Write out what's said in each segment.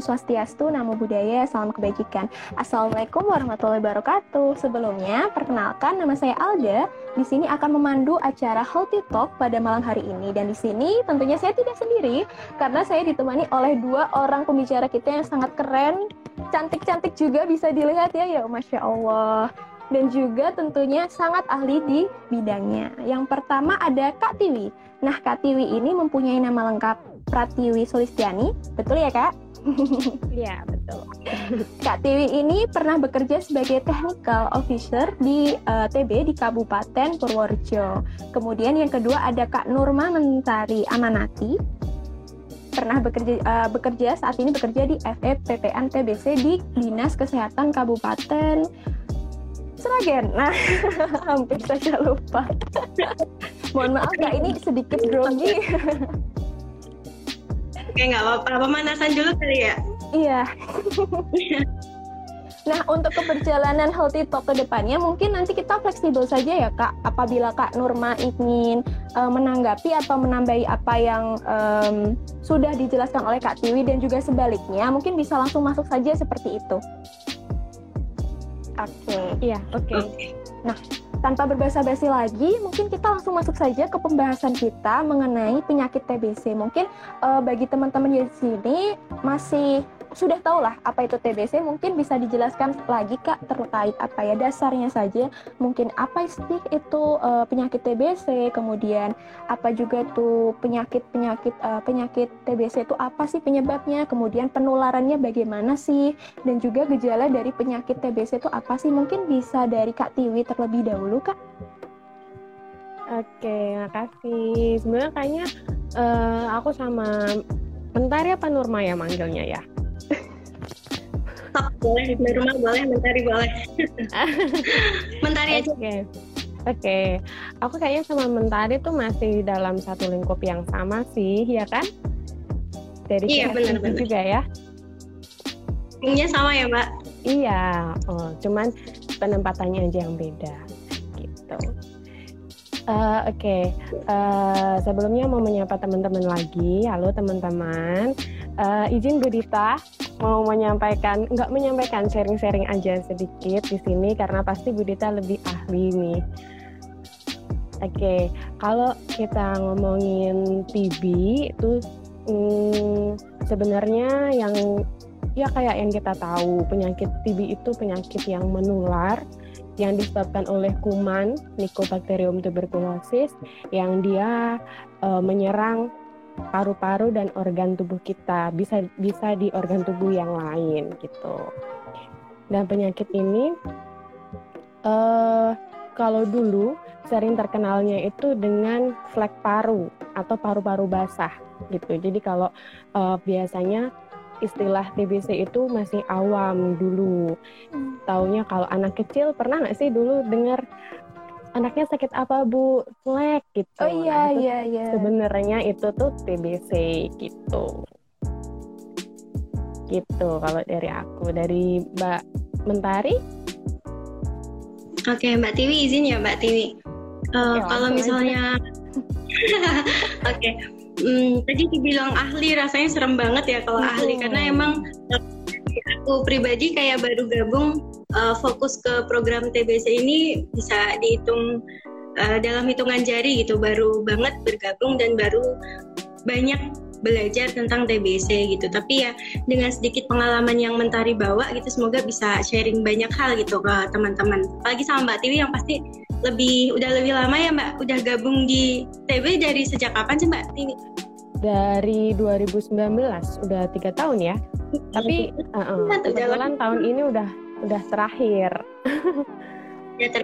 Swastiastu, Namo Buddhaya, Salam Kebajikan. Assalamualaikum warahmatullahi wabarakatuh. Sebelumnya, perkenalkan nama saya Alda. Di sini akan memandu acara Healthy Talk pada malam hari ini. Dan di sini tentunya saya tidak sendiri, karena saya ditemani oleh dua orang pembicara kita yang sangat keren, cantik-cantik juga bisa dilihat ya, ya Masya Allah dan juga tentunya sangat ahli di bidangnya. Yang pertama ada Kak Tiwi. Nah, Kak Tiwi ini mempunyai nama lengkap Pratiwi Solistiani, betul ya Kak? Iya, betul. Kak Tiwi ini pernah bekerja sebagai technical officer di uh, eh, TB di Kabupaten Purworejo. Kemudian yang kedua ada Kak Nurma Mentari Amanati, pernah bekerja uh, bekerja saat ini bekerja di FEPPN TBC di Dinas Kesehatan Kabupaten Seragen. Nah, hampir saja lupa. Mohon maaf kak, ini sedikit grogi. Oke, nggak apa-apa. Pemanasan dulu kali ya? Iya. Nah, untuk keberjalanan Healthy Talk ke depannya, mungkin nanti kita fleksibel saja ya, Kak. Apabila Kak Nurma ingin uh, menanggapi atau menambahi apa yang um, sudah dijelaskan oleh Kak Tiwi dan juga sebaliknya, mungkin bisa langsung masuk saja seperti itu. Oke. Okay. Iya, oke. Okay. Nah, tanpa berbasa-basi lagi, mungkin kita langsung masuk saja ke pembahasan kita mengenai penyakit TBC. Mungkin uh, bagi teman-teman di sini masih sudah tahu lah apa itu TBC, mungkin bisa dijelaskan lagi Kak terkait apa ya dasarnya saja. Mungkin apa sih itu uh, penyakit TBC, kemudian apa juga tuh penyakit-penyakit uh, penyakit TBC itu apa sih penyebabnya, kemudian penularannya bagaimana sih, dan juga gejala dari penyakit TBC itu apa sih? Mungkin bisa dari Kak Tiwi terlebih dahulu Kak. Oke, makasih. Sebenarnya kayaknya uh, aku sama Mentari apa Nurma ya manggilnya ya? Top boleh di rumah boleh mentari boleh mentari aja oke okay. Oke, okay. aku kayaknya sama Mentari tuh masih dalam satu lingkup yang sama sih, ya kan? Dari iya, benar-benar juga ya. Iya sama ya, Mbak. Iya, oh, cuman penempatannya aja yang beda, gitu. Uh, Oke, okay. uh, sebelumnya mau menyapa teman-teman lagi. Halo teman-teman, uh, izin Budita mau menyampaikan nggak menyampaikan sharing-sharing aja sedikit di sini karena pasti Budita lebih ahli nih. Oke, okay. kalau kita ngomongin TB itu hmm, sebenarnya yang ya kayak yang kita tahu penyakit TB itu penyakit yang menular yang disebabkan oleh kuman Mycobacterium tuberculosis yang dia uh, menyerang paru-paru dan organ tubuh kita bisa bisa di organ tubuh yang lain gitu dan penyakit ini uh, kalau dulu sering terkenalnya itu dengan flek paru atau paru-paru basah gitu jadi kalau uh, biasanya istilah TBC itu masih awam dulu. Hmm. Taunya kalau anak kecil pernah nggak sih dulu dengar anaknya sakit apa bu? Flek gitu. Oh iya nah, iya iya. sebenarnya itu tuh TBC gitu. Gitu kalau dari aku. Dari Mbak Mentari? Oke Mbak Tiwi izin ya Mbak Tiwi. Uh, ya, kalau misalnya Oke hmm, tadi dibilang ahli rasanya serem banget ya kalau hmm. ahli karena emang aku pribadi kayak baru gabung uh, fokus ke program TBC ini bisa dihitung uh, dalam hitungan jari gitu. Baru banget bergabung dan baru banyak belajar tentang TBC gitu. Tapi ya dengan sedikit pengalaman yang mentari bawa gitu semoga bisa sharing banyak hal gitu ke teman-teman. Apalagi sama Mbak Tiwi yang pasti lebih udah lebih lama ya Mbak udah gabung di TB dari sejak kapan sih Mbak Tiwi? Dari 2019 udah tiga tahun ya. Tapi uh -uh, kebetulan tahun ini udah udah terakhir. ya ter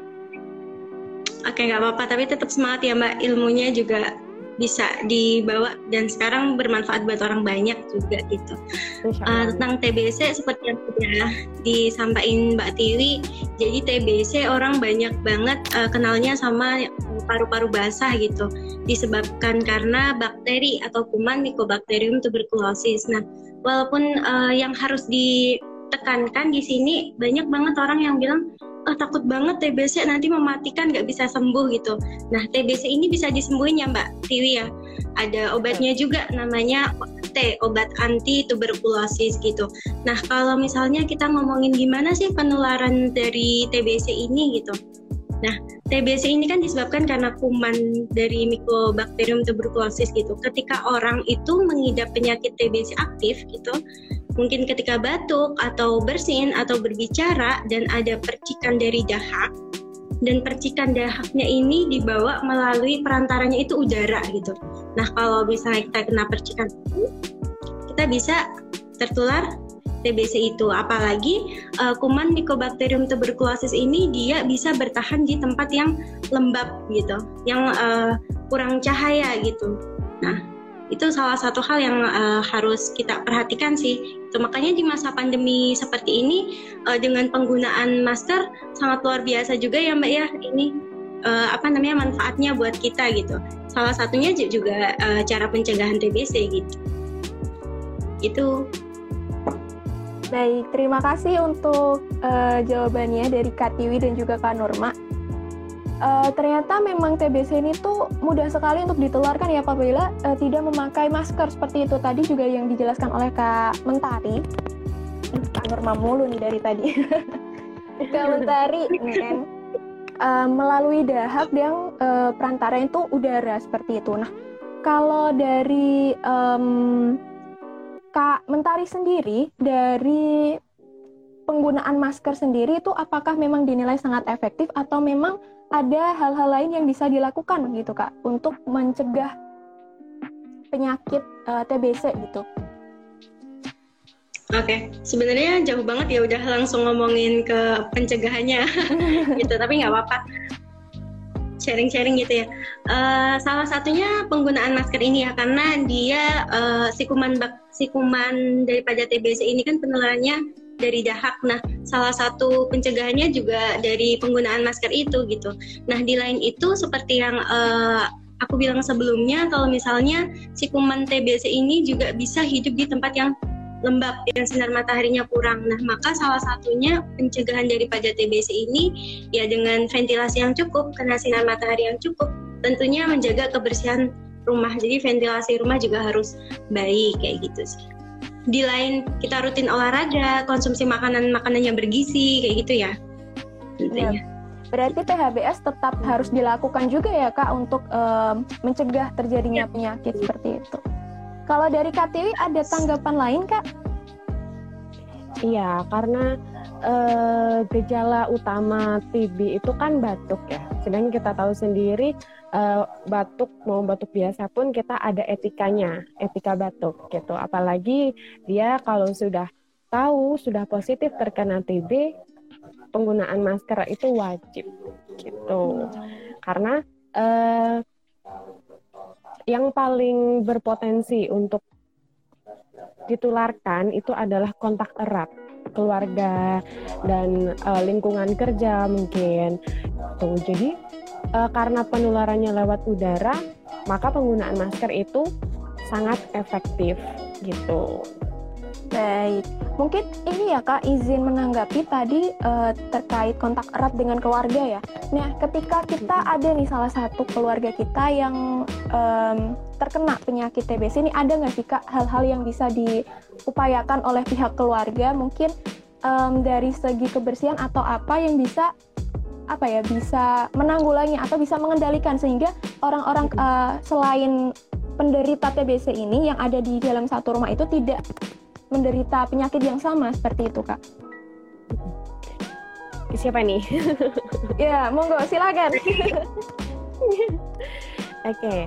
Oke nggak apa-apa tapi tetap semangat ya Mbak. Ilmunya juga bisa dibawa dan sekarang bermanfaat buat orang banyak juga gitu. Uh, tentang TBC seperti yang sudah disampaikan Mbak Tiwi, jadi TBC orang banyak banget uh, kenalnya sama paru-paru basah gitu, disebabkan karena bakteri atau kuman Mycobacterium tuberculosis. Nah, walaupun uh, yang harus di tekankan di sini banyak banget orang yang bilang oh, takut banget TBC nanti mematikan nggak bisa sembuh gitu. Nah TBC ini bisa disembuhin ya Mbak Tiwi ya. Ada obatnya juga namanya OAT, obat anti tuberkulosis gitu. Nah kalau misalnya kita ngomongin gimana sih penularan dari TBC ini gitu. Nah, TBC ini kan disebabkan karena kuman dari Mycobacterium tuberculosis gitu. Ketika orang itu mengidap penyakit TBC aktif gitu, mungkin ketika batuk atau bersin atau berbicara dan ada percikan dari dahak dan percikan dahaknya ini dibawa melalui perantaranya itu udara gitu. Nah, kalau misalnya kita kena percikan kita bisa tertular TBC itu. Apalagi uh, kuman Mycobacterium tuberculosis ini dia bisa bertahan di tempat yang lembab gitu, yang uh, kurang cahaya gitu. Nah, itu salah satu hal yang uh, harus kita perhatikan sih. Itu makanya di masa pandemi seperti ini uh, dengan penggunaan masker sangat luar biasa juga ya Mbak ya. Ini uh, apa namanya manfaatnya buat kita gitu. Salah satunya juga uh, cara pencegahan TBC gitu. Itu Baik, terima kasih untuk uh, jawabannya dari Kak Tiwi dan juga Kak Norma. Uh, ternyata memang TBC ini tuh mudah sekali untuk ditularkan ya apabila uh, tidak memakai masker seperti itu tadi juga yang dijelaskan oleh Kak Mentari. Kak Norma mulu nih dari tadi. Kak Mentari, kan? Uh, melalui dahak yang uh, perantara itu udara seperti itu. Nah, kalau dari um, Kak Mentari sendiri dari penggunaan masker sendiri itu apakah memang dinilai sangat efektif atau memang ada hal-hal lain yang bisa dilakukan gitu Kak untuk mencegah penyakit uh, eh, TBC gitu? Oke, okay. sebenarnya jauh banget ya udah langsung ngomongin ke pencegahannya gitu, tapi nggak apa-apa sharing-sharing gitu ya. Uh, salah satunya penggunaan masker ini ya karena dia uh, si kuman bak si kuman daripada TBC ini kan penularannya dari dahak. Nah, salah satu pencegahannya juga dari penggunaan masker itu gitu. Nah, di lain itu seperti yang uh, aku bilang sebelumnya kalau misalnya si kuman TBC ini juga bisa hidup di tempat yang lembab yang sinar mataharinya kurang. Nah, maka salah satunya pencegahan daripada TBC ini ya dengan ventilasi yang cukup, kena sinar matahari yang cukup, tentunya menjaga kebersihan rumah. Jadi ventilasi rumah juga harus baik kayak gitu sih. Di lain kita rutin olahraga, konsumsi makanan-makanan yang bergizi kayak gitu ya. Tentunya. Ya. Berarti PHBS tetap harus dilakukan juga ya Kak untuk um, mencegah terjadinya penyakit seperti itu. Kalau dari KTW ada tanggapan lain kak? Iya, karena uh, gejala utama TB itu kan batuk ya. Sedang kita tahu sendiri uh, batuk mau batuk biasa pun kita ada etikanya, etika batuk gitu. Apalagi dia kalau sudah tahu sudah positif terkena TB, penggunaan masker itu wajib gitu. Karena uh, yang paling berpotensi untuk ditularkan itu adalah kontak erat keluarga dan uh, lingkungan kerja mungkin. Tuh jadi uh, karena penularannya lewat udara maka penggunaan masker itu sangat efektif gitu. Baik, mungkin ini ya Kak izin menanggapi tadi uh, terkait kontak erat dengan keluarga ya. Nah, ketika kita ada nih salah satu keluarga kita yang um, terkena penyakit TBC ini ada nggak sih Kak hal-hal yang bisa diupayakan oleh pihak keluarga? Mungkin um, dari segi kebersihan atau apa yang bisa apa ya bisa menanggulangi atau bisa mengendalikan sehingga orang-orang uh, selain penderita TBC ini yang ada di dalam satu rumah itu tidak menderita penyakit yang sama seperti itu kak? Siapa nih? Ya monggo silakan oke okay.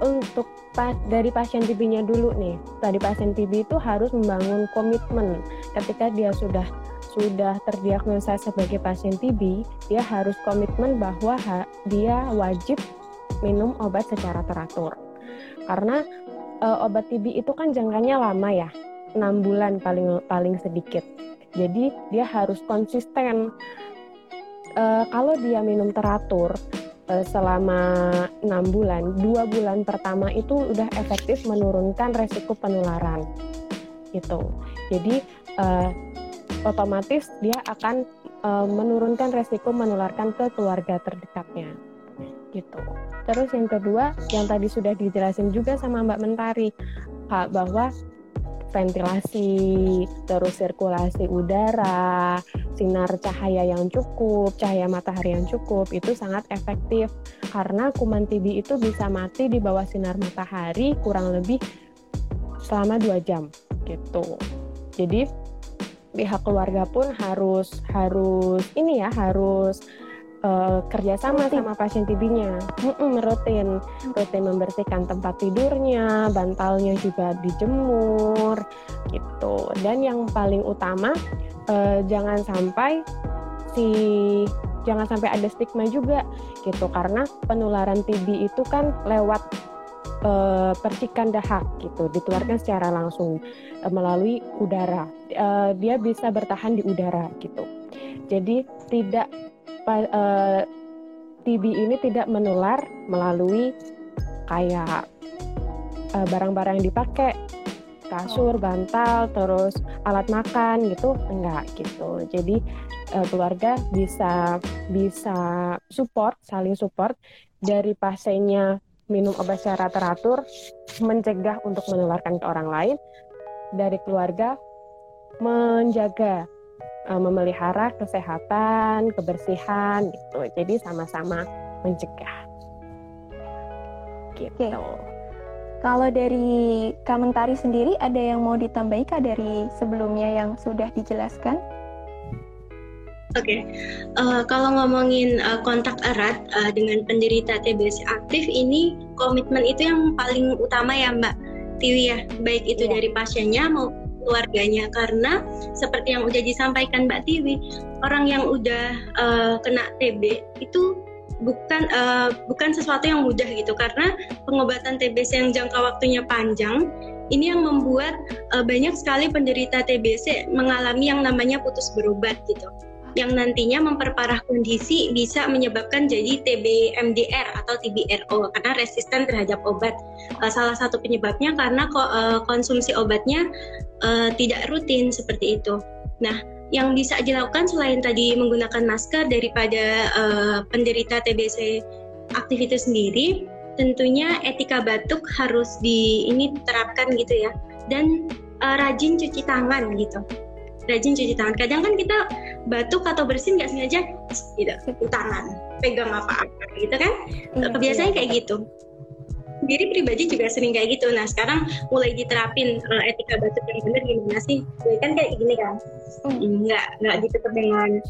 untuk pas dari pasien TB-nya dulu nih tadi pasien TB itu harus membangun komitmen ketika dia sudah sudah terdiagnosa sebagai pasien TB, dia harus komitmen bahwa ha, dia wajib minum obat secara teratur. Karena e, obat TB itu kan jangkanya lama ya, enam bulan paling paling sedikit. Jadi dia harus konsisten. Uh, kalau dia minum teratur uh, selama enam bulan, dua bulan pertama itu udah efektif menurunkan resiko penularan. Gitu. Jadi uh, otomatis dia akan uh, menurunkan resiko menularkan ke keluarga terdekatnya gitu. Terus yang kedua, yang tadi sudah dijelasin juga sama Mbak Mentari, bahwa ventilasi, terus sirkulasi udara, sinar cahaya yang cukup, cahaya matahari yang cukup itu sangat efektif karena kuman TB itu bisa mati di bawah sinar matahari kurang lebih selama dua jam gitu. Jadi pihak keluarga pun harus harus ini ya harus uh, kerjasama rutin. sama pasien TB-nya, rutin, rutin membersihkan tempat tidurnya, bantalnya juga dijemur, gitu. Dan yang paling utama uh, jangan sampai si jangan sampai ada stigma juga, gitu, karena penularan TB itu kan lewat uh, percikan dahak, gitu, ditularkan secara langsung uh, melalui udara. Uh, dia bisa bertahan di udara, gitu. Jadi tidak uh, eh, TB ini tidak menular melalui kayak barang eh, barang-barang yang dipakai kasur, bantal, terus alat makan gitu enggak gitu. Jadi uh, keluarga bisa bisa support, saling support dari pasiennya minum obat secara teratur, mencegah untuk menularkan ke orang lain, dari keluarga menjaga uh, memelihara kesehatan, kebersihan gitu. Jadi sama-sama mencegah. Gitu. Okay. Kalau dari komentari sendiri ada yang mau ditambahi kah dari sebelumnya yang sudah dijelaskan? Oke, okay. uh, eh, kalau ngomongin uh, kontak erat uh, dengan penderita TBC aktif ini komitmen itu yang paling utama ya Mbak Tiwi ya, baik itu yeah. dari pasiennya maupun keluarganya. Karena seperti yang udah disampaikan Mbak Tiwi orang yang udah uh, kena TB itu bukan uh, bukan sesuatu yang mudah gitu. Karena pengobatan TBC yang jangka waktunya panjang ini yang membuat uh, banyak sekali penderita TBC mengalami yang namanya putus berobat gitu yang nantinya memperparah kondisi bisa menyebabkan jadi TB MDR atau TBRO karena resisten terhadap obat. Uh, salah satu penyebabnya karena uh, konsumsi obatnya uh, tidak rutin seperti itu. Nah, yang bisa dilakukan selain tadi menggunakan masker daripada penderita TBC aktivitas sendiri, tentunya etika batuk harus di ini terapkan gitu ya dan rajin cuci tangan gitu rajin cuci tangan. Kadang kan kita batuk atau bersin nggak sengaja gitu tangan, pegang apa-apa gitu kan. Iya, Kebiasaannya iya. kayak gitu. Diri pribadi juga sering kayak gitu. Nah sekarang mulai diterapin uh, etika batuk yang benar gimana sih? Kan kayak gini kan, hmm. nggak nggak ditutup dengan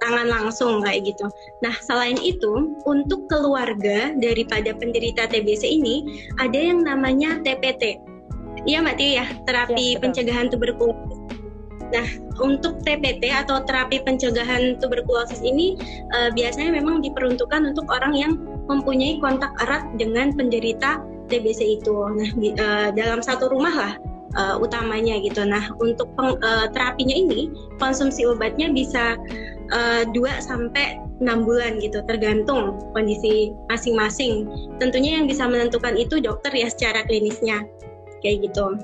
tangan langsung kayak gitu. Nah, selain itu, untuk keluarga daripada penderita TBC ini ada yang namanya TPT. Iya Mbak Tia ya, terapi ya, pencegahan tuberkulosis Nah, untuk TPT atau terapi pencegahan tuberkulosis ini uh, biasanya memang diperuntukkan untuk orang yang mempunyai kontak erat dengan penderita TBC itu. Nah, di, uh, dalam satu rumah lah uh, utamanya gitu. Nah, untuk peng, uh, terapinya ini konsumsi obatnya bisa uh, 2 sampai 6 bulan gitu, tergantung kondisi masing-masing. Tentunya yang bisa menentukan itu dokter ya secara klinisnya. Kayak gitu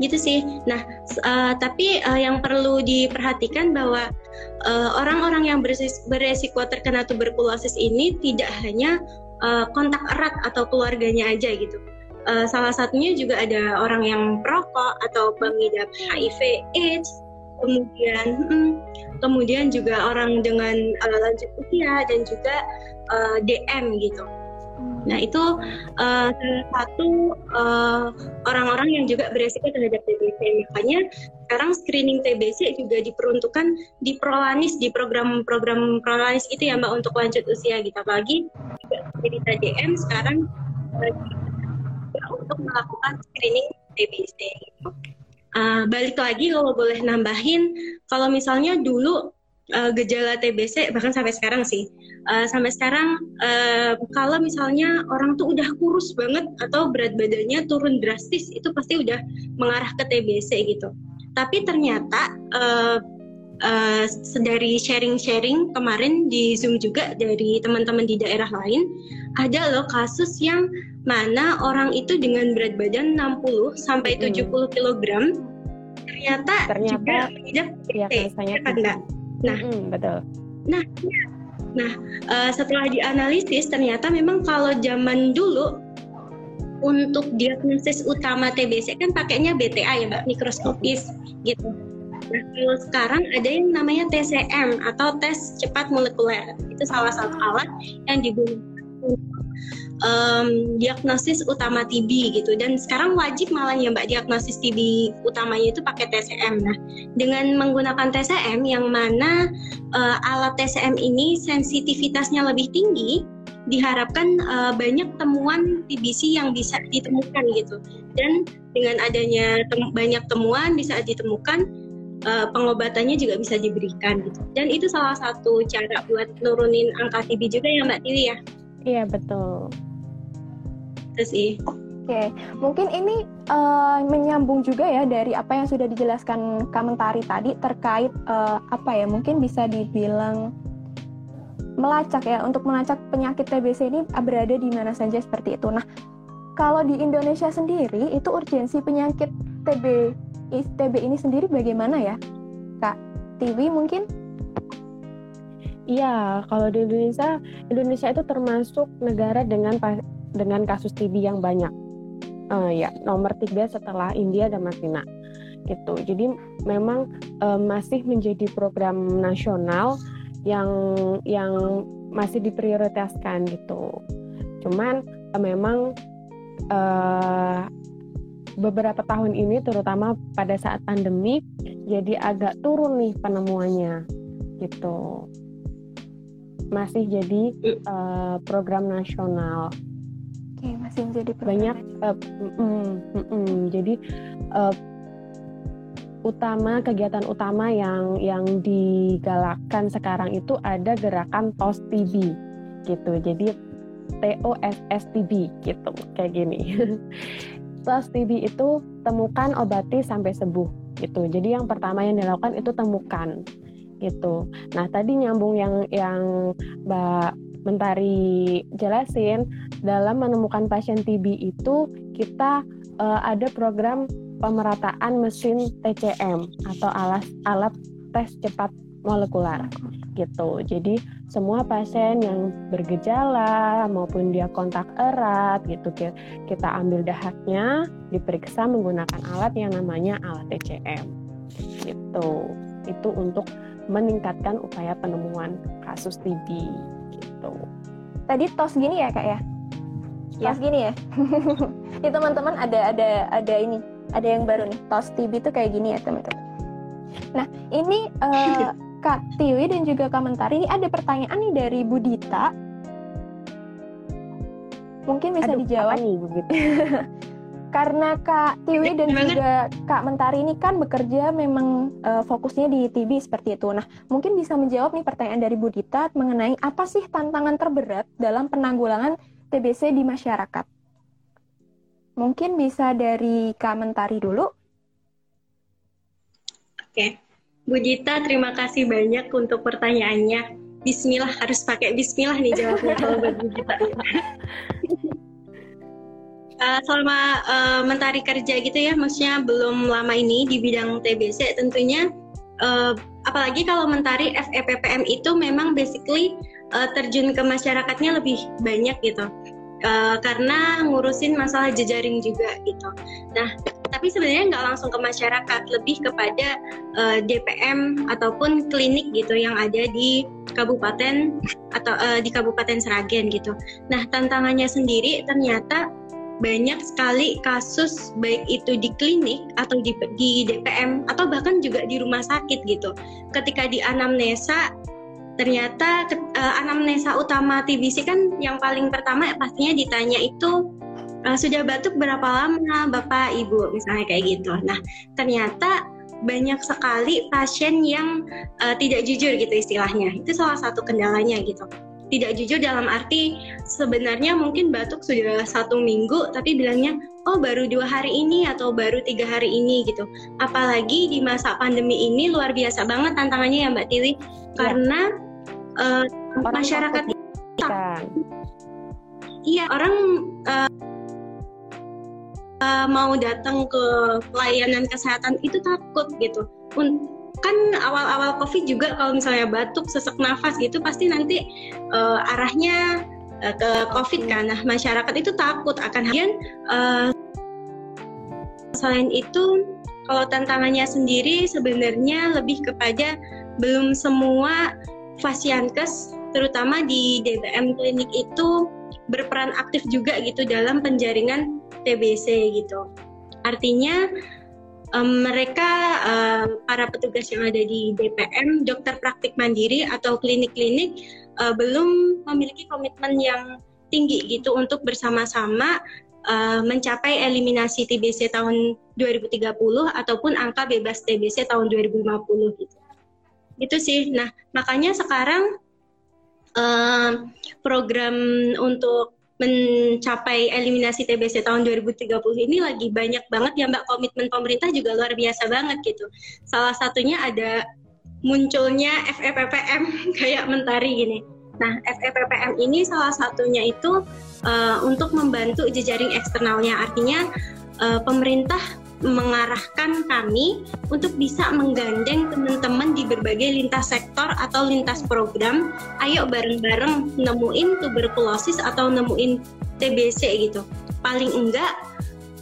gitu sih. Nah, uh, tapi uh, yang perlu diperhatikan bahwa uh, orang-orang yang beresiko terkena tuberkulosis ini tidak hanya uh, kontak erat atau keluarganya aja gitu. Uh, salah satunya juga ada orang yang perokok atau pengidap HIV/AIDS, kemudian hmm, kemudian juga orang dengan uh, lanjut usia dan juga uh, DM gitu. Nah itu uh, salah satu uh, orang-orang yang juga beresiko terhadap TBC. Makanya sekarang screening TBC juga diperuntukkan di Prolanis, di program-program Prolanis itu ya Mbak untuk lanjut usia gitu. Apalagi jadi TDM sekarang uh, untuk melakukan screening TBC. Uh, balik lagi kalau boleh nambahin, kalau misalnya dulu uh, gejala TBC bahkan sampai sekarang sih. Uh, sampai sekarang uh, kalau misalnya orang tuh udah kurus banget atau berat badannya turun drastis itu pasti udah mengarah ke TBC gitu. Tapi ternyata uh, uh, dari sharing-sharing kemarin di Zoom juga dari teman-teman di daerah lain ada loh kasus yang mana orang itu dengan berat badan 60 sampai 70 kg ternyata, ternyata juga tidak ya kan enggak? Nah, mm, betul. Nah, nah uh, setelah dianalisis ternyata memang kalau zaman dulu untuk diagnosis utama TBC kan pakainya BTA ya mbak mikroskopis gitu. Nah kalau sekarang ada yang namanya TCM atau tes cepat molekuler itu salah satu alat yang digunakan um, diagnosis utama TB gitu. Dan sekarang wajib malah ya mbak diagnosis TB utamanya itu pakai TCM. Nah dengan menggunakan TCM yang mana uh, alat TCM ini sensitivitasnya lebih tinggi diharapkan uh, banyak temuan TBC yang bisa ditemukan gitu. Dan dengan adanya tem banyak temuan bisa ditemukan uh, pengobatannya juga bisa diberikan gitu. Dan itu salah satu cara buat nurunin angka TB juga ya Mbak Tiwi ya? Iya betul itu sih Oke, mungkin ini uh, menyambung juga ya dari apa yang sudah dijelaskan Kamentari tadi terkait uh, apa ya, mungkin bisa dibilang melacak ya untuk melacak penyakit TBC ini berada di mana saja seperti itu. Nah, kalau di Indonesia sendiri itu urgensi penyakit TB TB ini sendiri bagaimana ya, Kak? TV mungkin? Iya, kalau di Indonesia, Indonesia itu termasuk negara dengan dengan kasus TB yang banyak. Uh, ya, nomor tiga setelah India dan Filipina gitu. Jadi memang uh, masih menjadi program nasional yang yang masih diprioritaskan gitu. Cuman uh, memang uh, beberapa tahun ini terutama pada saat pandemi jadi agak turun nih penemuannya gitu. Masih jadi uh, program nasional. Masih menjadi banyak uh, mm, mm, mm, jadi uh, utama kegiatan utama yang yang digalakkan sekarang itu ada gerakan TOS TB gitu. Jadi TOSS TB gitu kayak gini. TOS TB itu temukan obati sampai sembuh gitu. Jadi yang pertama yang dilakukan itu temukan gitu. Nah, tadi nyambung yang yang Mbak Mentari jelasin dalam menemukan pasien TB itu kita uh, ada program pemerataan mesin TCM atau alat alat tes cepat molekular gitu. Jadi semua pasien yang bergejala maupun dia kontak erat gitu kita ambil dahaknya, diperiksa menggunakan alat yang namanya alat TCM. Gitu. Itu untuk meningkatkan upaya penemuan kasus TB gitu. Tadi tos gini ya, Kak ya? Ya. Tos gini ya. Ini teman-teman ada ada ada ini ada yang baru nih tos TB itu kayak gini ya teman-teman nah ini uh, Kak Tiwi dan juga Kak Mentari ini ada pertanyaan nih dari Budita mungkin bisa Aduh, dijawab nih Bu karena Kak Tiwi dan juga Kak Mentari ini kan bekerja memang uh, fokusnya di TB seperti itu. Nah, mungkin bisa menjawab nih pertanyaan dari Budita mengenai apa sih tantangan terberat dalam penanggulangan TBC di masyarakat? Mungkin bisa dari komentari dulu. Oke, Bu Jita terima kasih banyak untuk pertanyaannya. Bismillah harus pakai Bismillah nih jawabnya kalau Bu Jita. uh, selama uh, mentari kerja gitu ya, maksudnya belum lama ini di bidang TBC tentunya uh, apalagi kalau mentari FEPPM itu memang basically uh, terjun ke masyarakatnya lebih banyak gitu uh, karena ngurusin masalah jejaring juga gitu. Nah, tapi sebenarnya nggak langsung ke masyarakat, lebih kepada uh, eh, DPM ataupun klinik gitu yang ada di kabupaten atau uh, di Kabupaten Seragen gitu. Nah, tantangannya sendiri ternyata banyak sekali kasus baik itu di klinik atau di, di DPM atau bahkan juga di rumah sakit gitu. Ketika di anamnesa ternyata uh, anamnesa utama TBC kan yang paling pertama pastinya ditanya itu uh, sudah batuk berapa lama Bapak Ibu misalnya kayak gitu. Nah, ternyata banyak sekali pasien yang uh, tidak jujur gitu istilahnya. Itu salah satu kendalanya gitu. Tidak jujur dalam arti sebenarnya mungkin batuk sudah satu minggu tapi bilangnya oh baru dua hari ini atau baru tiga hari ini gitu. Apalagi di masa pandemi ini luar biasa banget tantangannya ya Mbak Tiwi ya. karena uh, masyarakat iya orang uh, uh, mau datang ke pelayanan kesehatan itu takut gitu. Kan awal-awal COVID juga kalau misalnya batuk, sesak nafas gitu pasti nanti uh, arahnya uh, ke COVID kan. Nah masyarakat itu takut akan hal uh, selain itu kalau tantangannya sendiri sebenarnya lebih kepada belum semua fasiankes terutama di DBM klinik itu berperan aktif juga gitu dalam penjaringan TBC gitu. Artinya um, mereka uh, para petugas yang ada di DPM, dokter praktik mandiri atau klinik-klinik uh, belum memiliki komitmen yang tinggi gitu untuk bersama-sama uh, mencapai eliminasi TBC tahun 2030 ataupun angka bebas TBC tahun 2050 gitu. Itu sih. Nah, makanya sekarang uh, program untuk mencapai eliminasi TBC tahun 2030 ini lagi banyak banget ya Mbak komitmen pemerintah juga luar biasa banget gitu. Salah satunya ada munculnya FEPPM kayak mentari gini. Nah, FEPPM ini salah satunya itu uh, untuk membantu jejaring eksternalnya. Artinya uh, pemerintah mengarahkan kami untuk bisa menggandeng teman-teman di berbagai lintas sektor atau lintas program. Ayo bareng-bareng nemuin tuberkulosis atau nemuin TBC gitu. Paling enggak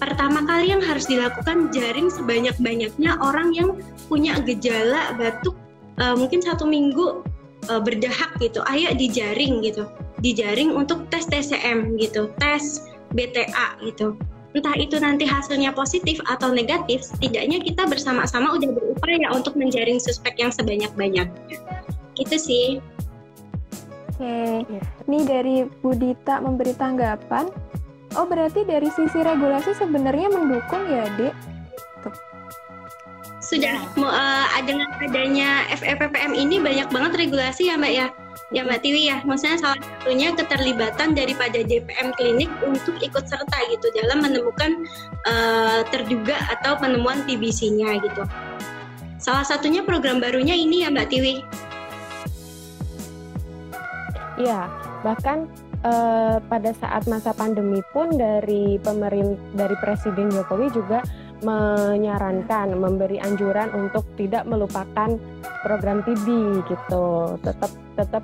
pertama kali yang harus dilakukan jaring sebanyak-banyaknya orang yang punya gejala batuk uh, mungkin satu minggu uh, berdahak gitu. Ayo dijaring gitu. Dijaring untuk tes TCM gitu, tes BTA gitu entah itu nanti hasilnya positif atau negatif, setidaknya kita bersama-sama udah berupaya untuk menjaring suspek yang sebanyak-banyaknya. Gitu sih. Oke, ini dari Budita memberi tanggapan. Oh, berarti dari sisi regulasi sebenarnya mendukung ya, Dek? Sudah, uh, dengan adanya FEPPM ini banyak banget regulasi ya, Mbak ya ya Mbak Tiwi ya, maksudnya salah satunya keterlibatan daripada DPM klinik untuk ikut serta gitu dalam menemukan uh, terduga atau penemuan TBC-nya gitu. Salah satunya program barunya ini ya Mbak Tiwi. Iya, bahkan uh, pada saat masa pandemi pun dari pemerintah dari Presiden Jokowi juga menyarankan memberi anjuran untuk tidak melupakan program TB gitu tetap tetap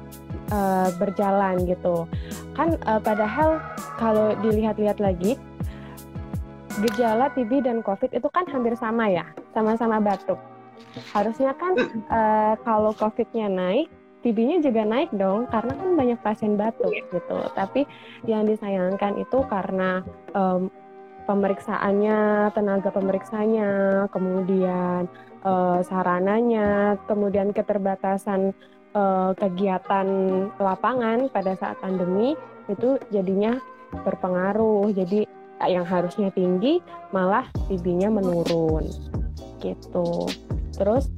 uh, berjalan gitu. Kan uh, padahal kalau dilihat-lihat lagi gejala TB dan COVID itu kan hampir sama ya sama-sama batuk. Harusnya kan uh, kalau COVID-nya naik TB-nya juga naik dong karena kan banyak pasien batuk gitu. Tapi yang disayangkan itu karena um, pemeriksaannya, tenaga pemeriksanya, kemudian uh, sarananya, kemudian keterbatasan uh, kegiatan lapangan pada saat pandemi itu jadinya berpengaruh. Jadi yang harusnya tinggi malah TB-nya menurun. Gitu. Terus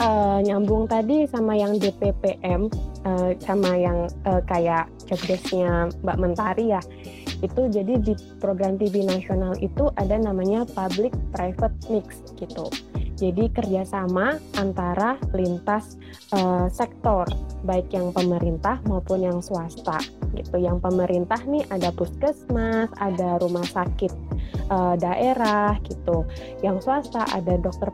uh, nyambung tadi sama yang DPPM uh, sama yang uh, kayak jobdesknya Mbak Mentari ya itu jadi di program TV nasional itu ada namanya public private mix gitu. Jadi kerjasama antara lintas uh, sektor baik yang pemerintah maupun yang swasta gitu. Yang pemerintah nih ada puskesmas, ada rumah sakit uh, daerah gitu. Yang swasta ada dokter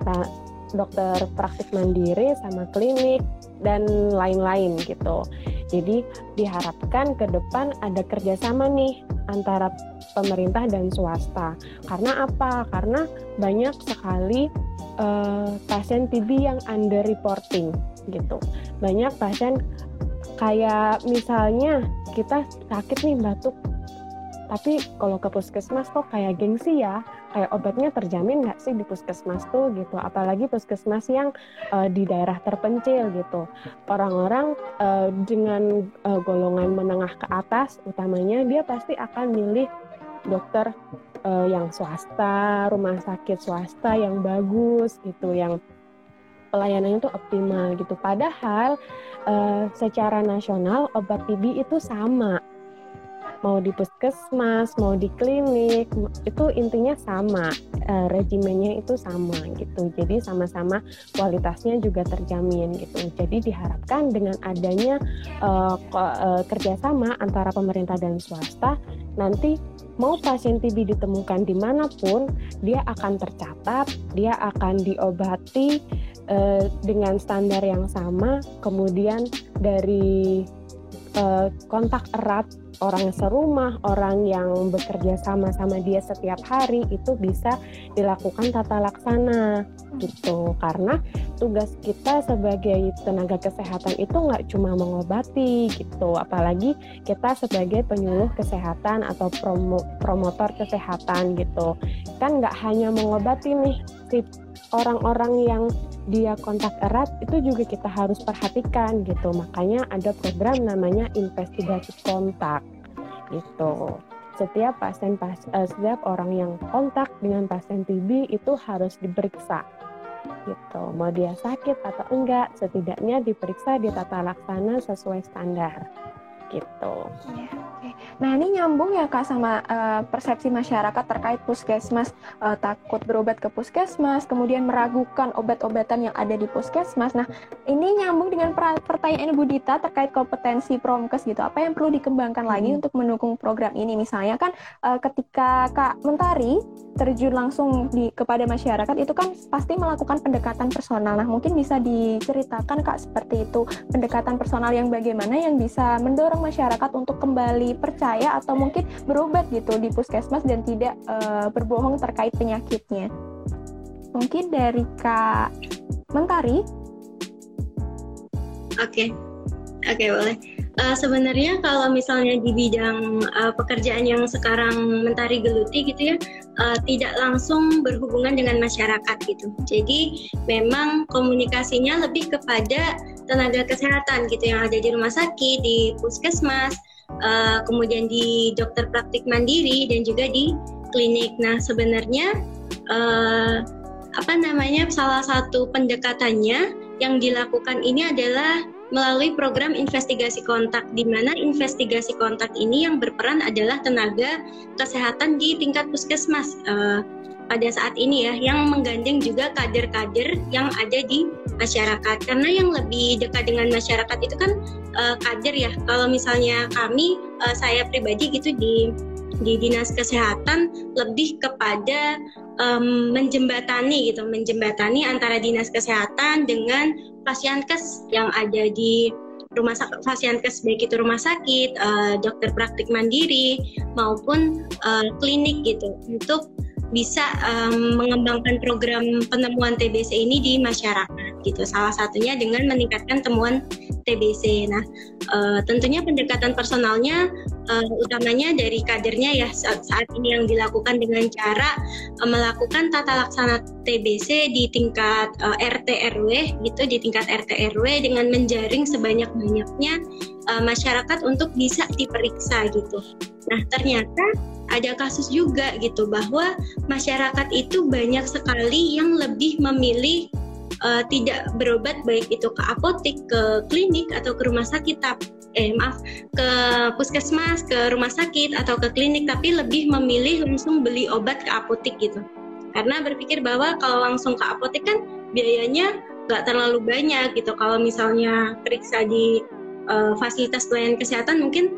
dokter praktik mandiri sama klinik dan lain-lain gitu. Jadi diharapkan ke depan ada kerjasama nih antara pemerintah dan swasta. Karena apa? Karena banyak sekali uh, pasien TB yang under reporting gitu. Banyak pasien kayak misalnya kita sakit nih batuk tapi kalau ke puskesmas kok kayak gengsi ya. Kayak obatnya terjamin nggak sih di puskesmas tuh gitu? Apalagi puskesmas yang uh, di daerah terpencil gitu. Orang-orang uh, dengan uh, golongan menengah ke atas utamanya dia pasti akan milih dokter uh, yang swasta rumah sakit swasta yang bagus gitu yang pelayanannya itu optimal gitu padahal uh, secara nasional obat TB itu sama mau di puskesmas, mau di klinik, itu intinya sama, uh, regimennya itu sama gitu. Jadi sama-sama kualitasnya juga terjamin gitu. Jadi diharapkan dengan adanya uh, kerjasama antara pemerintah dan swasta, nanti mau pasien TB ditemukan di mana pun, dia akan tercatat, dia akan diobati uh, dengan standar yang sama, kemudian dari uh, kontak erat orang serumah, orang yang bekerja sama-sama dia setiap hari itu bisa dilakukan tata laksana gitu. Karena tugas kita sebagai tenaga kesehatan itu nggak cuma mengobati gitu, apalagi kita sebagai penyuluh kesehatan atau promo, promotor kesehatan gitu. Kan nggak hanya mengobati nih si orang-orang yang dia kontak erat itu juga kita harus perhatikan gitu. Makanya ada program namanya investigasi kontak gitu. Setiap pasien pas, uh, setiap orang yang kontak dengan pasien TB itu harus diperiksa gitu. Mau dia sakit atau enggak, setidaknya diperiksa di tata laksana sesuai standar gitu. Ya, okay. Nah ini nyambung ya kak sama uh, persepsi masyarakat terkait puskesmas uh, takut berobat ke puskesmas, kemudian meragukan obat-obatan yang ada di puskesmas. Nah ini nyambung dengan pertanyaan Ibu Dita terkait kompetensi promkes gitu. Apa yang perlu dikembangkan hmm. lagi untuk mendukung program ini? Misalnya kan uh, ketika Kak Mentari terjun langsung di kepada masyarakat itu kan pasti melakukan pendekatan personal. Nah mungkin bisa diceritakan kak seperti itu pendekatan personal yang bagaimana yang bisa mendorong masyarakat untuk kembali percaya atau mungkin berobat gitu di puskesmas dan tidak uh, berbohong terkait penyakitnya. Mungkin dari Kak Mentari. Oke, okay. oke okay, boleh. Uh, sebenarnya kalau misalnya di bidang uh, pekerjaan yang sekarang mentari geluti gitu ya, uh, tidak langsung berhubungan dengan masyarakat gitu. Jadi memang komunikasinya lebih kepada tenaga kesehatan gitu yang ada di rumah sakit, di puskesmas, uh, kemudian di dokter praktik mandiri dan juga di klinik. Nah sebenarnya uh, apa namanya salah satu pendekatannya yang dilakukan ini adalah melalui program investigasi kontak di mana investigasi kontak ini yang berperan adalah tenaga kesehatan di tingkat puskesmas. Uh, pada saat ini ya yang menggandeng juga kader-kader yang ada di masyarakat karena yang lebih dekat dengan masyarakat itu kan uh, kader ya kalau misalnya kami uh, saya pribadi gitu di di dinas kesehatan lebih kepada um, menjembatani gitu menjembatani antara dinas kesehatan dengan pasienkes yang ada di rumah sakit pasienkes baik itu rumah sakit uh, dokter praktik mandiri maupun uh, klinik gitu. Untuk bisa um, mengembangkan program penemuan TBC ini di masyarakat gitu. Salah satunya dengan meningkatkan temuan TBC. Nah, uh, tentunya pendekatan personalnya uh, utamanya dari kadernya ya saat, saat ini yang dilakukan dengan cara uh, melakukan tata laksana TBC di tingkat uh, RT RW gitu di tingkat RT RW dengan menjaring sebanyak-banyaknya uh, masyarakat untuk bisa diperiksa gitu. Nah, ternyata ada kasus juga gitu bahwa masyarakat itu banyak sekali yang lebih memilih uh, tidak berobat baik itu ke apotek, ke klinik atau ke rumah sakit eh maaf ke puskesmas, ke rumah sakit atau ke klinik tapi lebih memilih langsung beli obat ke apotek gitu. Karena berpikir bahwa kalau langsung ke apotek kan biayanya nggak terlalu banyak gitu. Kalau misalnya periksa di uh, fasilitas pelayanan kesehatan mungkin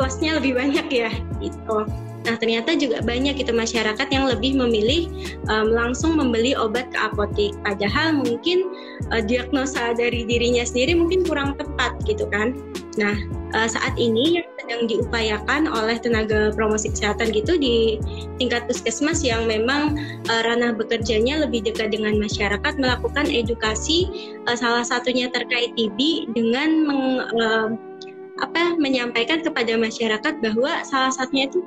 plusnya lebih banyak ya gitu. Nah ternyata juga banyak itu masyarakat yang lebih memilih um, langsung membeli obat ke apotek. Padahal mungkin uh, diagnosa dari dirinya sendiri mungkin kurang tepat gitu kan. Nah uh, saat ini yang sedang diupayakan oleh tenaga promosi kesehatan gitu di tingkat puskesmas yang memang uh, ranah bekerjanya lebih dekat dengan masyarakat melakukan edukasi uh, salah satunya terkait TB dengan meng, uh, apa menyampaikan kepada masyarakat bahwa salah satunya itu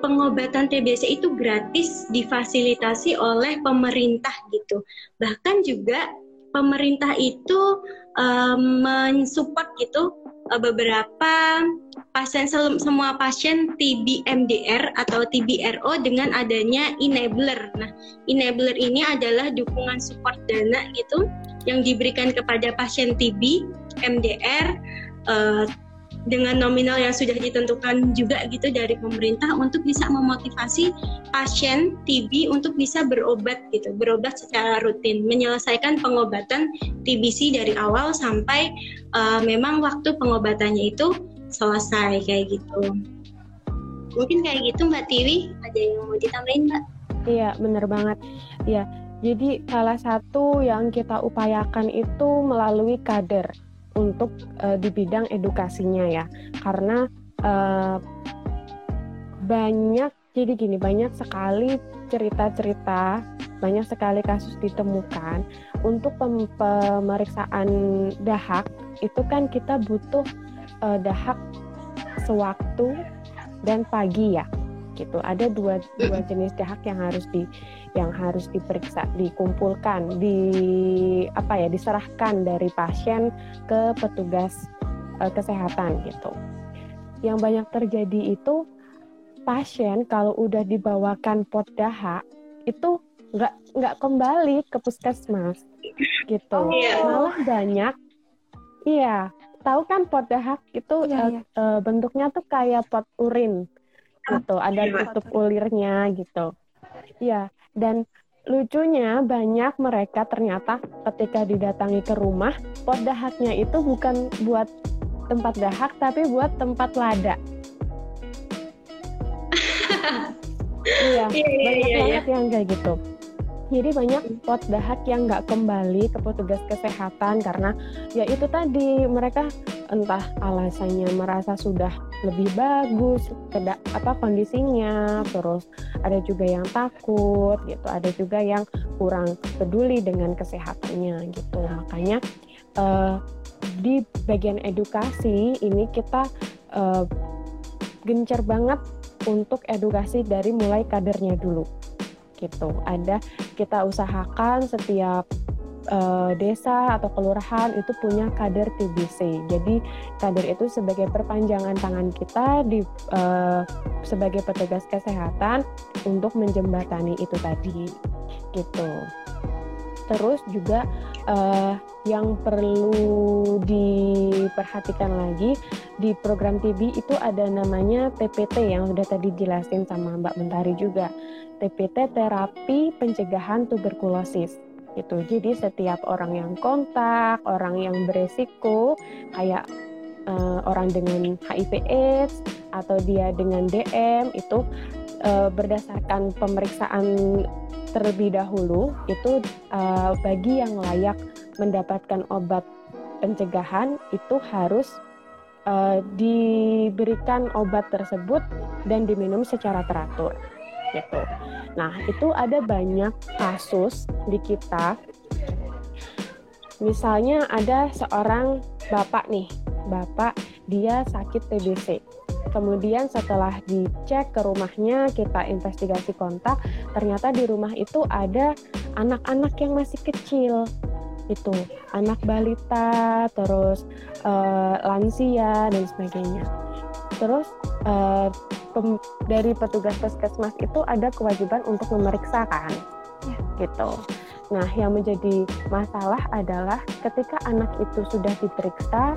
pengobatan TBC itu gratis difasilitasi oleh pemerintah gitu. Bahkan juga pemerintah itu um, mensupport gitu beberapa pasien semua pasien TB MDR atau TB RO dengan adanya enabler. Nah, enabler ini adalah dukungan support dana gitu yang diberikan kepada pasien TB MDR uh, dengan nominal yang sudah ditentukan juga gitu dari pemerintah untuk bisa memotivasi pasien TB untuk bisa berobat gitu, berobat secara rutin, menyelesaikan pengobatan TBC dari awal sampai uh, memang waktu pengobatannya itu selesai kayak gitu. mungkin kayak gitu Mbak Tiwi ada yang mau ditambahin Mbak? Iya bener banget. Ya jadi salah satu yang kita upayakan itu melalui kader untuk uh, di bidang edukasinya ya. Karena uh, banyak jadi gini banyak sekali cerita-cerita banyak sekali kasus ditemukan. Untuk pem pemeriksaan dahak itu kan kita butuh uh, dahak sewaktu dan pagi ya gitu. Ada dua dua jenis dahak yang harus di yang harus diperiksa dikumpulkan di apa ya diserahkan dari pasien ke petugas uh, kesehatan gitu. Yang banyak terjadi itu pasien kalau udah dibawakan pot dahak itu nggak nggak kembali ke puskesmas gitu. Oh, iya. malah banyak iya. Tahu kan pot dahak itu iya, uh, bentuknya tuh kayak pot urin gitu ada iya, tutup ulirnya gitu. Iya dan lucunya banyak mereka ternyata ketika didatangi ke rumah pot dahaknya itu bukan buat tempat dahak tapi buat tempat lada. Iya, iya, iya banyak iya, banget iya. yang kayak gitu jadi banyak pot dahak yang nggak kembali ke petugas kesehatan karena ya itu tadi mereka entah alasannya merasa sudah lebih bagus tidak apa kondisinya terus ada juga yang takut gitu ada juga yang kurang peduli dengan kesehatannya gitu. Makanya uh, di bagian edukasi ini kita uh, gencar banget untuk edukasi dari mulai kadernya dulu gitu. Ada kita usahakan setiap uh, desa atau kelurahan itu punya kader TBC. Jadi kader itu sebagai perpanjangan tangan kita di uh, sebagai petugas kesehatan untuk menjembatani itu tadi gitu. Terus juga uh, yang perlu diperhatikan lagi di program TB itu ada namanya TPT yang sudah tadi jelasin sama Mbak Mentari juga. TPT terapi pencegahan tuberkulosis gitu. Jadi setiap orang yang kontak, orang yang beresiko kayak uh, orang dengan HIV/AIDS atau dia dengan DM itu uh, berdasarkan pemeriksaan terlebih dahulu itu uh, bagi yang layak mendapatkan obat pencegahan itu harus uh, diberikan obat tersebut dan diminum secara teratur gitu. Nah, itu ada banyak kasus di kita. Misalnya ada seorang bapak nih, bapak dia sakit TBC Kemudian setelah dicek ke rumahnya, kita investigasi kontak, ternyata di rumah itu ada anak-anak yang masih kecil. Itu anak balita, terus uh, lansia dan sebagainya. Terus uh, pem, dari petugas puskesmas itu ada kewajiban untuk memeriksakan, ya. gitu. Nah, yang menjadi masalah adalah ketika anak itu sudah diperiksa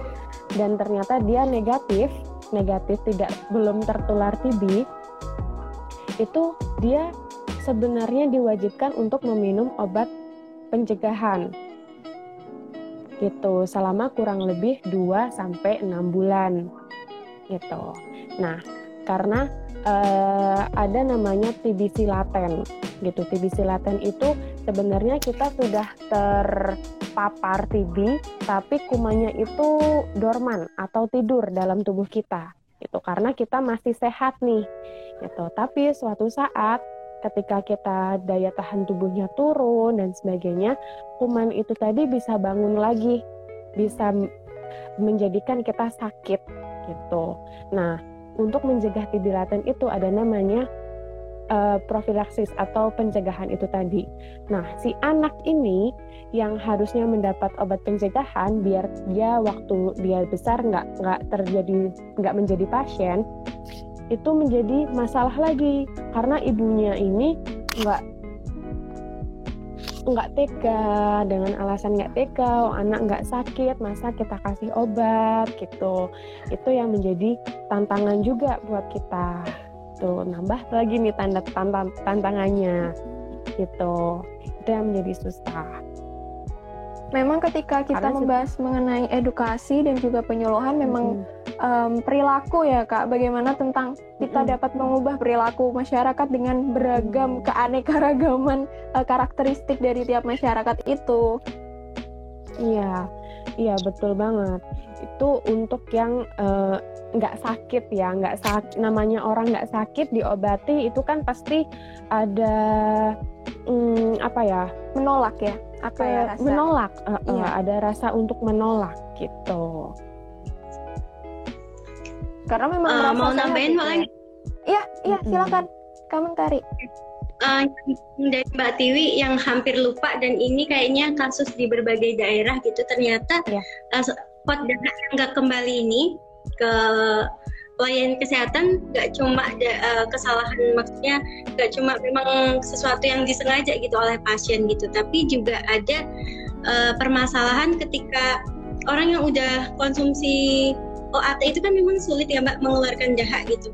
dan ternyata dia negatif, negatif tidak belum tertular TB itu dia sebenarnya diwajibkan untuk meminum obat pencegahan gitu selama kurang lebih 2 sampai 6 bulan gitu. Nah, karena uh, ada namanya TBC laten gitu. TBC laten itu sebenarnya kita sudah terpapar TB tapi kumannya itu dorman atau tidur dalam tubuh kita gitu karena kita masih sehat nih gitu. Tapi suatu saat ketika kita daya tahan tubuhnya turun dan sebagainya, kuman itu tadi bisa bangun lagi, bisa menjadikan kita sakit gitu. Nah, untuk mencegah TB itu ada namanya uh, profilaksis atau pencegahan itu tadi. Nah, si anak ini yang harusnya mendapat obat pencegahan biar dia waktu dia besar nggak nggak terjadi nggak menjadi pasien itu menjadi masalah lagi. Karena ibunya ini nggak nggak tega dengan alasan nggak tega anak nggak sakit masa kita kasih obat gitu. Itu yang menjadi tantangan juga buat kita tuh nambah lagi nih tanda tantang tantangannya gitu itu yang menjadi susah memang ketika kita Karena membahas mengenai edukasi dan juga penyuluhan memang hmm. um, perilaku ya kak. Bagaimana tentang kita dapat mengubah perilaku masyarakat dengan beragam keanekaragaman uh, karakteristik dari tiap masyarakat itu. Iya, iya betul banget. Itu untuk yang uh, nggak sakit ya nggak sakit namanya orang nggak sakit diobati itu kan pasti ada hmm, apa ya menolak ya apa ya rasa menolak uh, iya. uh, ada rasa untuk menolak gitu karena memang uh, mau nambahin gitu. lagi iya iya mm-hmm. silakan komentari uh, dari Mbak Tiwi yang hampir lupa dan ini kayaknya kasus di berbagai daerah gitu ternyata yeah. uh, pot dana yang nggak kembali ini ke pelayanan kesehatan nggak cuma uh, kesalahan maksudnya nggak cuma memang sesuatu yang disengaja gitu oleh pasien gitu tapi juga ada uh, permasalahan ketika orang yang udah konsumsi OAT itu kan memang sulit ya mbak mengeluarkan dahak gitu.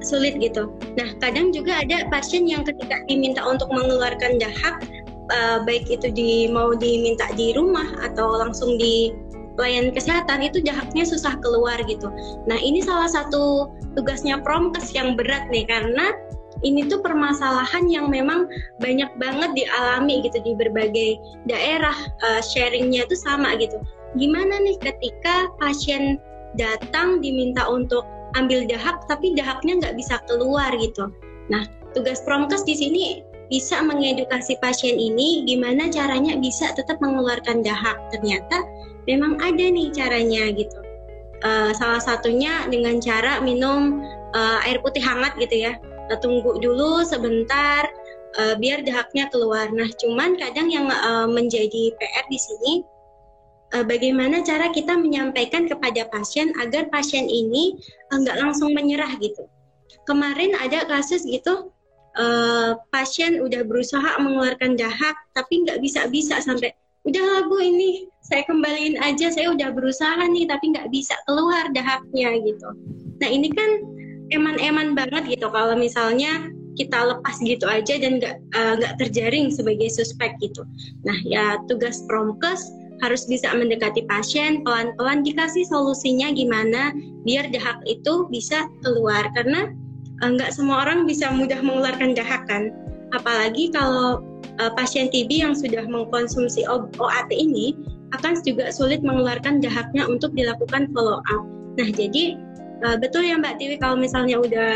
Sulit gitu. Nah kadang juga ada pasien yang ketika diminta untuk mengeluarkan dahak uh, baik itu di mau diminta di rumah atau langsung di pelayanan kesehatan itu jahatnya susah keluar gitu. Nah ini salah satu tugasnya promkes yang berat nih karena ini tuh permasalahan yang memang banyak banget dialami gitu di berbagai daerah uh, sharingnya itu sama gitu. Gimana nih ketika pasien datang diminta untuk ambil dahak tapi dahaknya nggak bisa keluar gitu. Nah tugas promkes di sini bisa mengedukasi pasien ini gimana caranya bisa tetap mengeluarkan dahak. Ternyata memang ada nih caranya gitu. Uh, salah satunya dengan cara minum uh, air putih hangat gitu ya. Uh, tunggu dulu sebentar uh, biar dahaknya keluar. Nah, cuman kadang yang uh, menjadi PR di sini uh, bagaimana cara kita menyampaikan kepada pasien agar pasien ini nggak uh, langsung menyerah gitu. Kemarin ada kasus gitu uh, pasien udah berusaha mengeluarkan dahak tapi nggak bisa-bisa sampai udahlah bu ini saya kembaliin aja. Saya udah berusaha nih tapi nggak bisa keluar dahaknya gitu. Nah ini kan eman-eman banget gitu. Kalau misalnya kita lepas gitu aja dan nggak eh, nggak uh, terjaring sebagai suspek gitu. Nah ya tugas promkes harus bisa mendekati pasien pelan-pelan dikasih solusinya gimana biar dahak itu bisa keluar. Karena eh, nggak uh, semua orang bisa mudah mengeluarkan dahak kan. Apalagi kalau uh, pasien TB yang sudah mengkonsumsi OAT ini akan juga sulit mengeluarkan dahaknya untuk dilakukan follow up. Nah, jadi uh, betul ya Mbak Tiwi kalau misalnya udah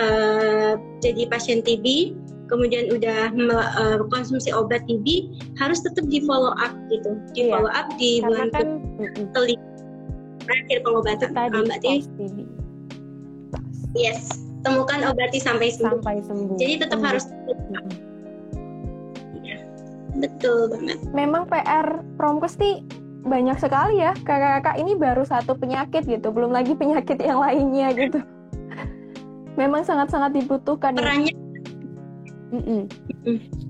uh, jadi pasien TB, kemudian udah uh, konsumsi obat TB, harus tetap di follow up gitu, di iya. follow up di bulan kan, kelima terakhir pengobatan Mbak Tiwi. Yes, temukan obati sampai sembuh. Sampai sembuh. Jadi tetap sembuh. harus Betul banget. Memang PR promkes nih banyak sekali ya. Kakak-kakak ini baru satu penyakit gitu, belum lagi penyakit yang lainnya gitu. Memang sangat-sangat dibutuhkan. Ya. Perannya. Mm -mm.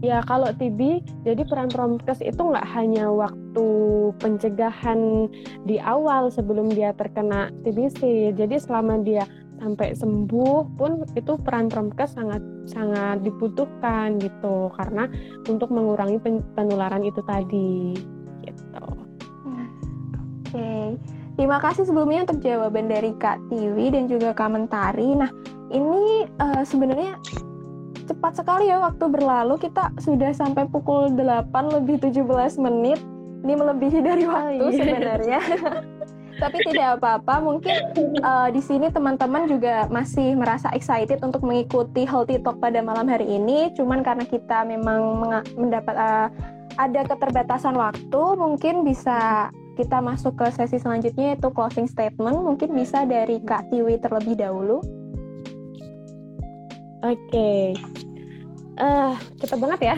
Ya kalau TB, jadi peran promkes itu nggak hanya waktu pencegahan di awal sebelum dia terkena TBC. Jadi selama dia sampai sembuh pun itu peran promkes sangat sangat dibutuhkan gitu karena untuk mengurangi penularan itu tadi gitu. Oke. Okay. Terima kasih sebelumnya untuk jawaban dari Kak Tiwi dan juga komentari. Nah, ini uh, sebenarnya cepat sekali ya waktu berlalu. Kita sudah sampai pukul 8 lebih 17 menit. Ini melebihi dari waktu oh, iya. sebenarnya. tapi tidak apa-apa. Mungkin uh, di sini teman-teman juga masih merasa excited untuk mengikuti Healthy Talk pada malam hari ini. Cuman karena kita memang mendapat uh, ada keterbatasan waktu, mungkin bisa kita masuk ke sesi selanjutnya yaitu closing statement. Mungkin bisa dari Kak Tiwi terlebih dahulu. Oke. Okay. Uh, cepet banget ya.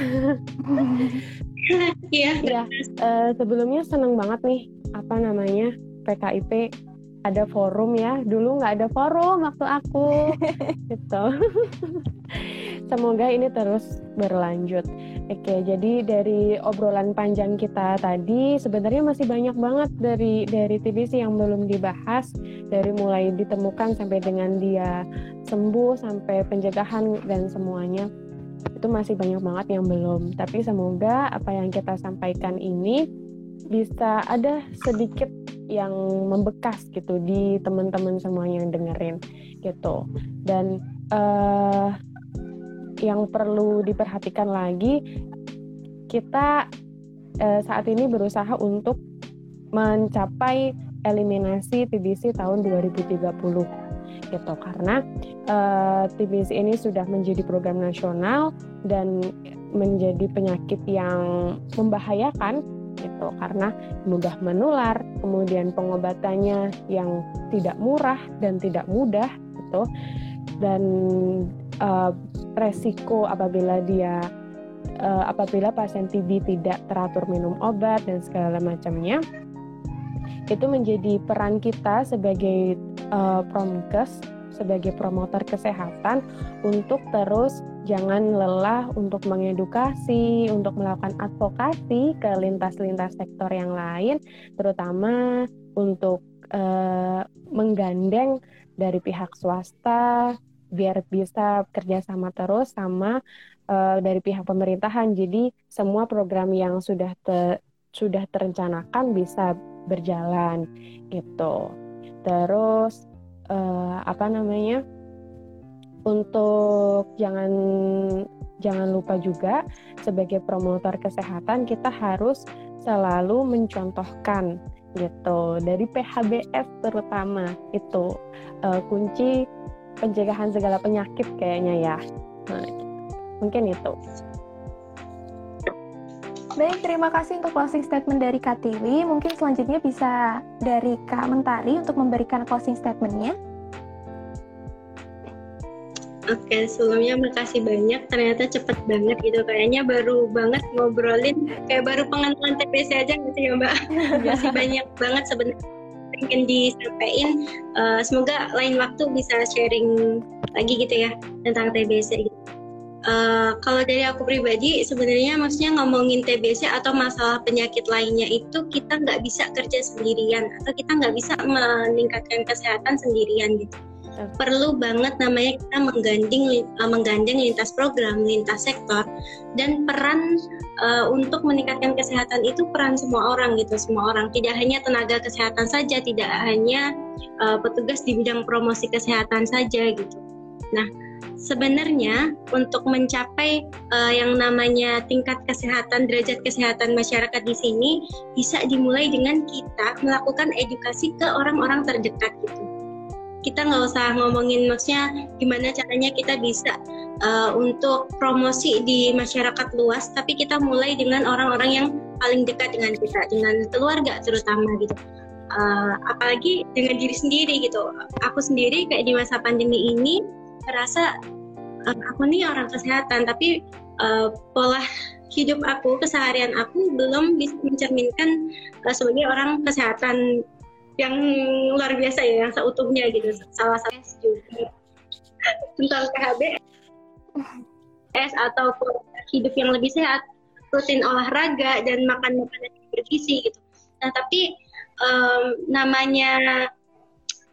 Iya. ya, uh, sebelumnya senang banget nih apa namanya PKIP ada forum ya. Dulu nggak ada forum waktu aku. Gitu. Semoga ini terus berlanjut. Oke jadi dari obrolan panjang kita tadi sebenarnya masih banyak banget dari dari TBC yang belum dibahas. Dari mulai ditemukan sampai dengan dia sembuh sampai pencegahan dan semuanya. Itu masih banyak banget yang belum. Tapi semoga apa yang kita sampaikan ini bisa ada sedikit yang membekas gitu di teman-teman semua yang dengerin gitu. Dan uh, yang perlu diperhatikan lagi kita uh, saat ini berusaha untuk mencapai eliminasi TBC tahun 2030 gitu. Karena uh, eh, TBC ini sudah menjadi program nasional dan menjadi penyakit yang membahayakan gitu. Karena mudah menular kemudian pengobatannya yang tidak murah dan tidak mudah gitu. Dan uh, resiko apabila dia uh, apabila pasien TB tidak teratur minum obat dan segala macamnya itu menjadi peran kita sebagai uh, promkes sebagai promotor kesehatan untuk terus jangan lelah untuk mengedukasi, untuk melakukan advokasi ke lintas-lintas sektor yang lain, terutama untuk uh, menggandeng dari pihak swasta biar bisa kerjasama terus sama uh, dari pihak pemerintahan. Jadi semua program yang sudah te, sudah terencanakan bisa berjalan gitu. Terus uh, apa namanya? Untuk jangan jangan lupa juga sebagai promotor kesehatan kita harus selalu mencontohkan gitu dari PHBS terutama itu uh, kunci pencegahan segala penyakit kayaknya ya. Nah, mungkin itu. Baik, terima kasih untuk closing statement dari Kak Tiwi. Mungkin selanjutnya bisa dari Kak Mentari untuk memberikan closing statementnya. Oke, sebelumnya makasih banyak. Ternyata cepet banget gitu. Kayaknya baru banget ngobrolin, kayak baru pengenalan TPC aja sih ya Mbak? Masih banyak banget sebenarnya ingin disampaikan. Uh, semoga lain waktu bisa sharing lagi gitu ya tentang TBC gitu. Uh, kalau dari aku pribadi sebenarnya maksudnya ngomongin TBC atau masalah penyakit lainnya itu kita nggak bisa kerja sendirian atau kita nggak bisa meningkatkan kesehatan sendirian gitu. Perlu banget namanya kita menggandeng uh, menggandeng lintas program, lintas sektor dan peran uh, untuk meningkatkan kesehatan itu peran semua orang gitu, semua orang. Tidak hanya tenaga kesehatan saja, tidak hanya uh, petugas di bidang promosi kesehatan saja gitu. Nah, sebenarnya untuk mencapai uh, yang namanya tingkat kesehatan derajat kesehatan masyarakat di sini bisa dimulai dengan kita melakukan edukasi ke orang-orang terdekat gitu. Kita nggak usah ngomongin maksudnya gimana caranya kita bisa uh, untuk promosi di masyarakat luas tapi kita mulai dengan orang-orang yang paling dekat dengan kita dengan keluarga terutama gitu. Uh, apalagi dengan diri sendiri gitu. Aku sendiri kayak di masa pandemi ini merasa uh, aku nih orang kesehatan tapi uh, pola hidup aku keseharian aku belum bisa mencerminkan uh, sebagai orang kesehatan yang luar biasa ya yang seutuhnya gitu. Salah satu juga. Tentang PHB S atau hidup yang lebih sehat rutin olahraga dan makan makanan yang bergizi gitu. Nah tapi um, namanya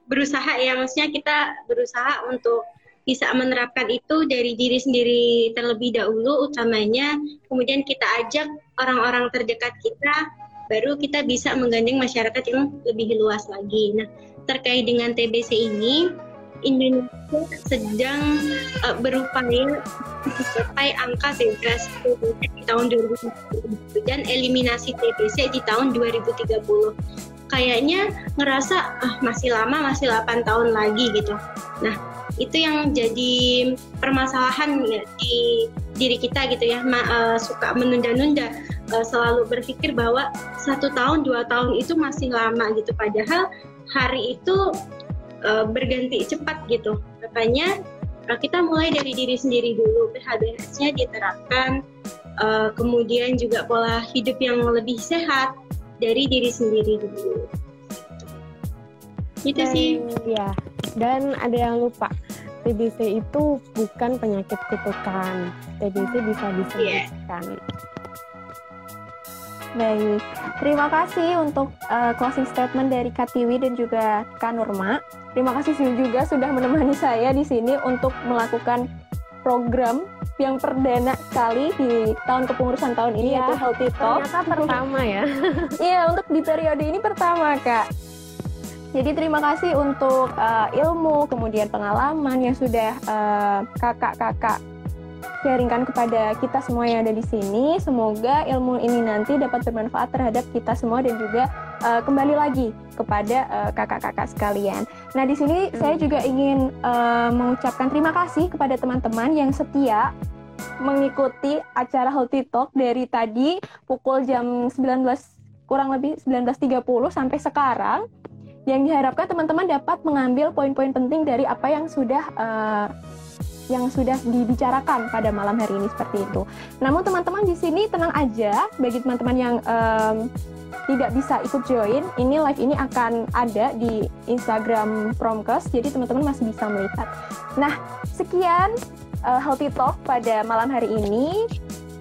berusaha ya maksudnya kita berusaha untuk bisa menerapkan itu dari diri sendiri terlebih dahulu utamanya kemudian kita ajak orang-orang terdekat kita baru kita bisa menggandeng masyarakat yang lebih luas lagi. Nah, terkait dengan TBC ini Indonesia sedang uh, berupaya mencapai angka bebas TBC di tahun 2030 dan eliminasi TBC di tahun 2030. Kayaknya ngerasa ah, masih lama, masih 8 tahun lagi gitu. Nah, itu yang jadi permasalahan di diri kita gitu ya. Ma, uh, suka menunda-nunda uh, selalu berpikir bahwa satu tahun dua tahun itu masih lama gitu. Padahal hari itu uh, berganti cepat gitu. Makanya kita mulai dari diri sendiri dulu. PHBS-nya diterapkan uh, kemudian juga pola hidup yang lebih sehat dari diri sendiri dulu. Gitu sih. ya dan ada yang lupa TBC itu bukan penyakit kutukan. TBC bisa disembuhkan. Yeah. Baik, terima kasih untuk uh, closing statement dari Kak Tiwi dan juga Kak Nurma. Terima kasih juga sudah menemani saya di sini untuk melakukan program yang perdana sekali di tahun kepengurusan tahun ini Iya, yaitu Healthy Talk. Ternyata pertama ya. Iya, untuk di periode ini pertama, Kak. Jadi terima kasih untuk uh, ilmu, kemudian pengalaman yang sudah uh, kakak-kakak sharingkan kepada kita semua yang ada di sini. Semoga ilmu ini nanti dapat bermanfaat terhadap kita semua dan juga uh, kembali lagi kepada uh, kakak-kakak sekalian. Nah, di sini saya juga ingin uh, mengucapkan terima kasih kepada teman-teman yang setia mengikuti acara Healthy Talk dari tadi pukul jam 19 kurang lebih 19.30 sampai sekarang yang diharapkan teman-teman dapat mengambil poin-poin penting dari apa yang sudah uh, yang sudah dibicarakan pada malam hari ini seperti itu. Namun teman-teman di sini tenang aja bagi teman-teman yang um, tidak bisa ikut join, ini live ini akan ada di Instagram Promkes, jadi teman-teman masih bisa melihat. Nah, sekian uh, Healthy Talk pada malam hari ini.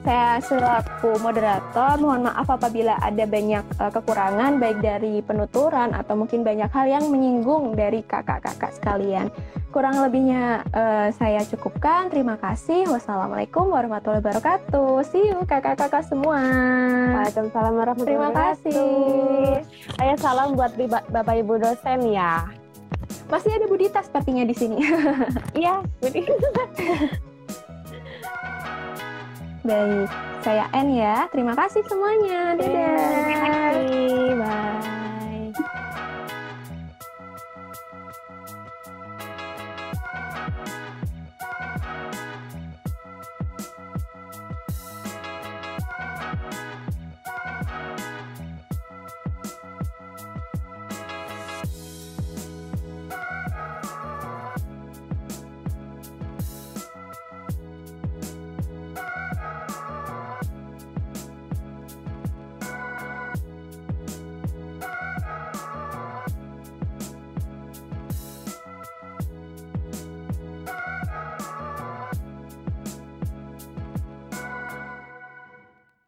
Saya selaku moderator mohon maaf apabila ada banyak uh, kekurangan baik dari penuturan atau mungkin banyak hal yang menyinggung dari kakak-kakak sekalian. Kurang lebihnya uh, saya cukupkan. Terima kasih. Wassalamualaikum warahmatullahi wabarakatuh. See you kakak-kakak semua. Waalaikumsalam warahmatullahi Terima kasih. wabarakatuh. Ayo salam buat Bapak Ibu dosen ya. Masih ada Budita sepertinya di sini. Iya, Budi. Baik, saya N ya. Terima kasih semuanya. Dadah. Terima kasih. Bye.